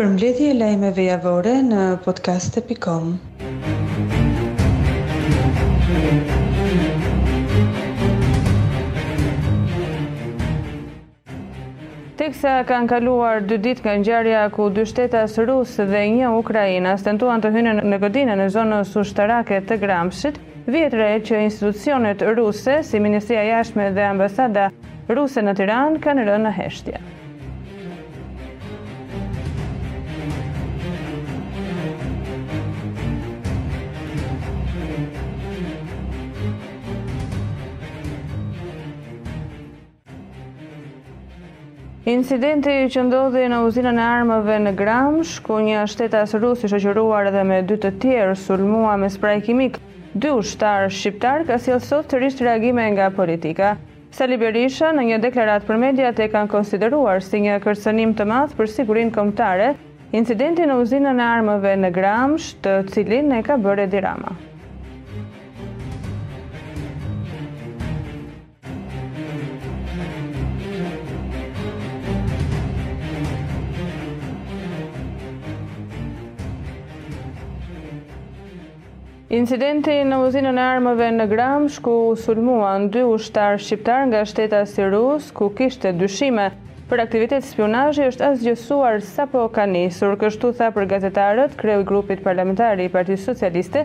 Përmbledhje e lajmeve javore në podcast.com. Teksa kanë kaluar dy ditë nga ngjarja ku dy shtetas rusë dhe një ukrainas tentuan të hynin në godinën e zonës ushtarake të Gramshit, vihet re që institucionet ruse, si Ministria e Jashtme dhe Ambasada Ruse në Tiranë kanë rënë në heshtje. Incidenti që ndodhi në uzinën e armëve në Gramsh, ku një shtetas rus i shoqëruar edhe me dy të tjerë sulmua me spray kimik, Dy ushtarë shqiptarë ka sjellë sot sërish reagime nga politika. Sali Berisha në një deklaratë për mediat e ka konsideruar si një kërcënim të madh për sigurinë kombëtare incidentin në uzinën e armëve në Gramsh, të cilin e ka bërë Edi Rama. Incidenti në uzinën e armëve në Gramsh, ku u sulmuan dy ushtarë shqiptarë nga shtetasi rus, ku kishte dyshime për aktivitet spiunazhi është asgjësuar sapo ka nisur, kështu tha për gazetarët kreu i grupit parlamentar i Partisë Socialiste,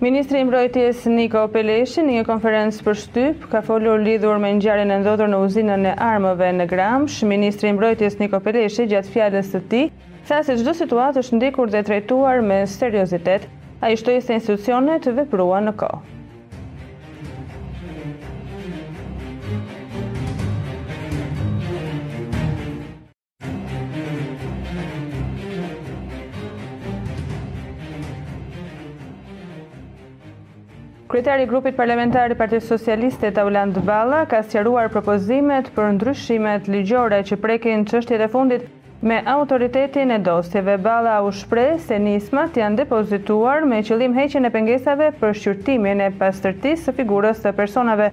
Ministri i Mbrojtjes Niko Peleshi në një konferencë për shtyp ka folur lidhur me ngjarjen e ndodhur në uzinën e armëve në Gramsh. Ministri i Mbrojtjes Niko Peleshi gjatë fjalës së tij tha se çdo situatë është ndjekur dhe trajtuar me seriozitet. Ai shtoi se institucionet vepruan në kohë. Kryetari i grupit parlamentar i Partisë Socialiste Taulant Balla ka sqaruar propozimet për ndryshimet ligjore që prekin çështjet e fundit me autoritetin e dosjeve. Balla u shpreh se nismat janë depozituar me qëllim heqjen e pengesave për shqyrtimin e pastërtisë së figurës së personave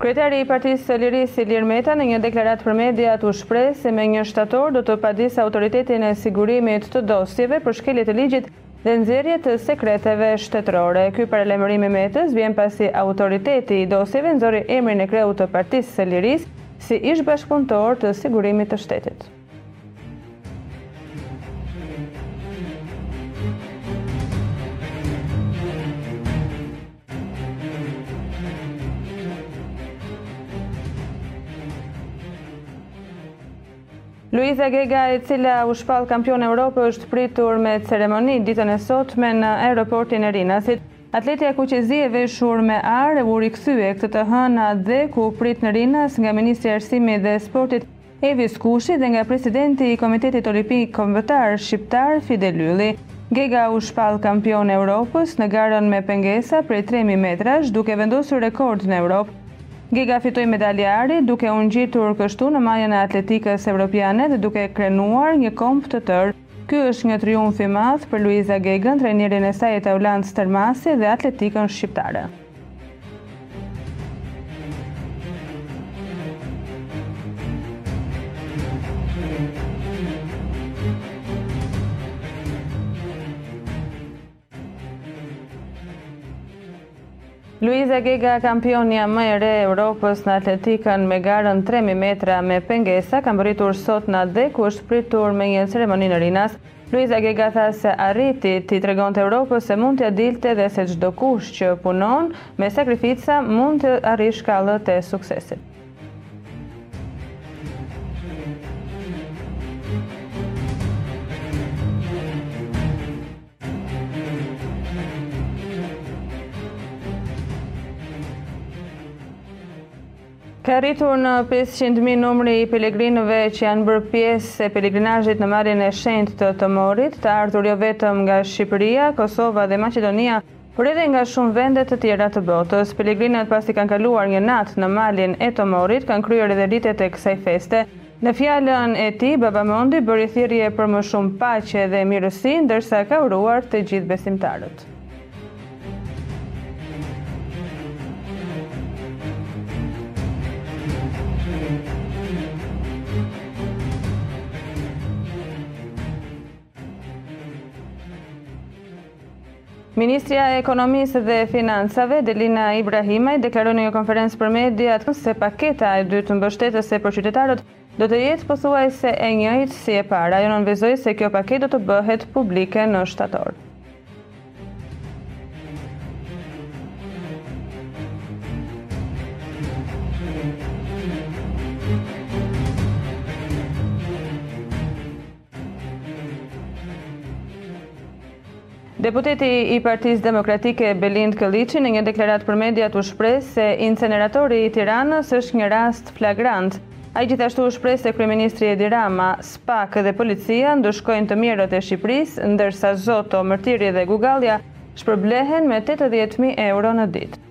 Kryetari i Partisë së Lirisë Ilir Meta në një deklaratë për mediat u shpreh se me një shtator do të padisë Autoritetin e Sigurimit të Dosjeve për shkelje të ligjit dhe nxjerrje të sekreteve shtetërore. Ky paralajmërim i Metës vjen pasi Autoriteti i Dosjeve nxori emrin e kreut të Partisë së Lirisë si ish-bashkëpunëtor të Sigurimit të Shtetit. Luiza Gega, e cila u shpall kampione Europe, është pritur me ceremoni ditën e sotme në aeroportin e Rinasit. Atletja kuqezi e veshur me ar u rikthye këtë të hënë në atdhe ku u prit në Rinas nga ministrja e Arsimit dhe Sportit Evis Kushi dhe nga presidenti i Komitetit Olimpik Kombëtar Shqiptar Fidel Ylli. Gega u shpall kampione e Europës në garën me pengesa prej tre mijë metrash duke vendosur rekord në Europë. Gega fitoi medalje ari duke u ngjitur kështu në majën e atletikës evropiane dhe duke krenuar një komb të tërë. Ky është një triumf i madh për Luiza Gegën, trajnerin e saj Taulant Stërmasi dhe atletikën shqiptare. Luiza Gega, kampionja më e re e Europës në atletikën me garën 3000 metra me pengesa, ka mbërritur sot në atdhe ku është pritur me një ceremoni në Rinas. Luiza Gega tha se arriti t'i tregonte Europës se mund t'ia dilte dhe se çdokush që punon me sakrifica mund të arrijë shkallët e suksesit. Ka arritur në 500.000 numri i pelegrinëve që janë bërë pjesë e pelegrinazhit në malin e shenjtë të Tomorrit, të ardhur jo vetëm nga Shqipëria, Kosova dhe Maqedonia, Por edhe nga shumë vende të tjera të botës. Pelegrinët pasi kanë kaluar një natë në malin e Tomorrit, kanë kryer edhe ritet e kësaj feste. Në fjalën e tij, Baba Mondi bëri thirrje për më shumë paqe dhe mirësi, ndërsa ka uruar të gjithë besimtarët. Ministrja e Ekonomisë dhe Financave, Delina Ibrahimaj, deklaroi në një konferencë për mediat se paketa e dytë mbështetëse për qytetarët do të jetë pothuajse e njëjtë si e para. Ajo nënvizoi se kjo paketë do të bëhet publike në shtator. Deputeti i Partisë Demokratike Belind Këlliçi në një deklaratë për mediat u shpreh se inceneratori i Tiranës është një rast flagrant. Ai gjithashtu u shpreh se kryeministri Edi Rama, SPAK dhe policia ndëshkojnë të mirët e Shqipërisë, ndërsa Zoto, Mërtiri dhe Gugalja shpërblehen me 80.000 euro në ditë.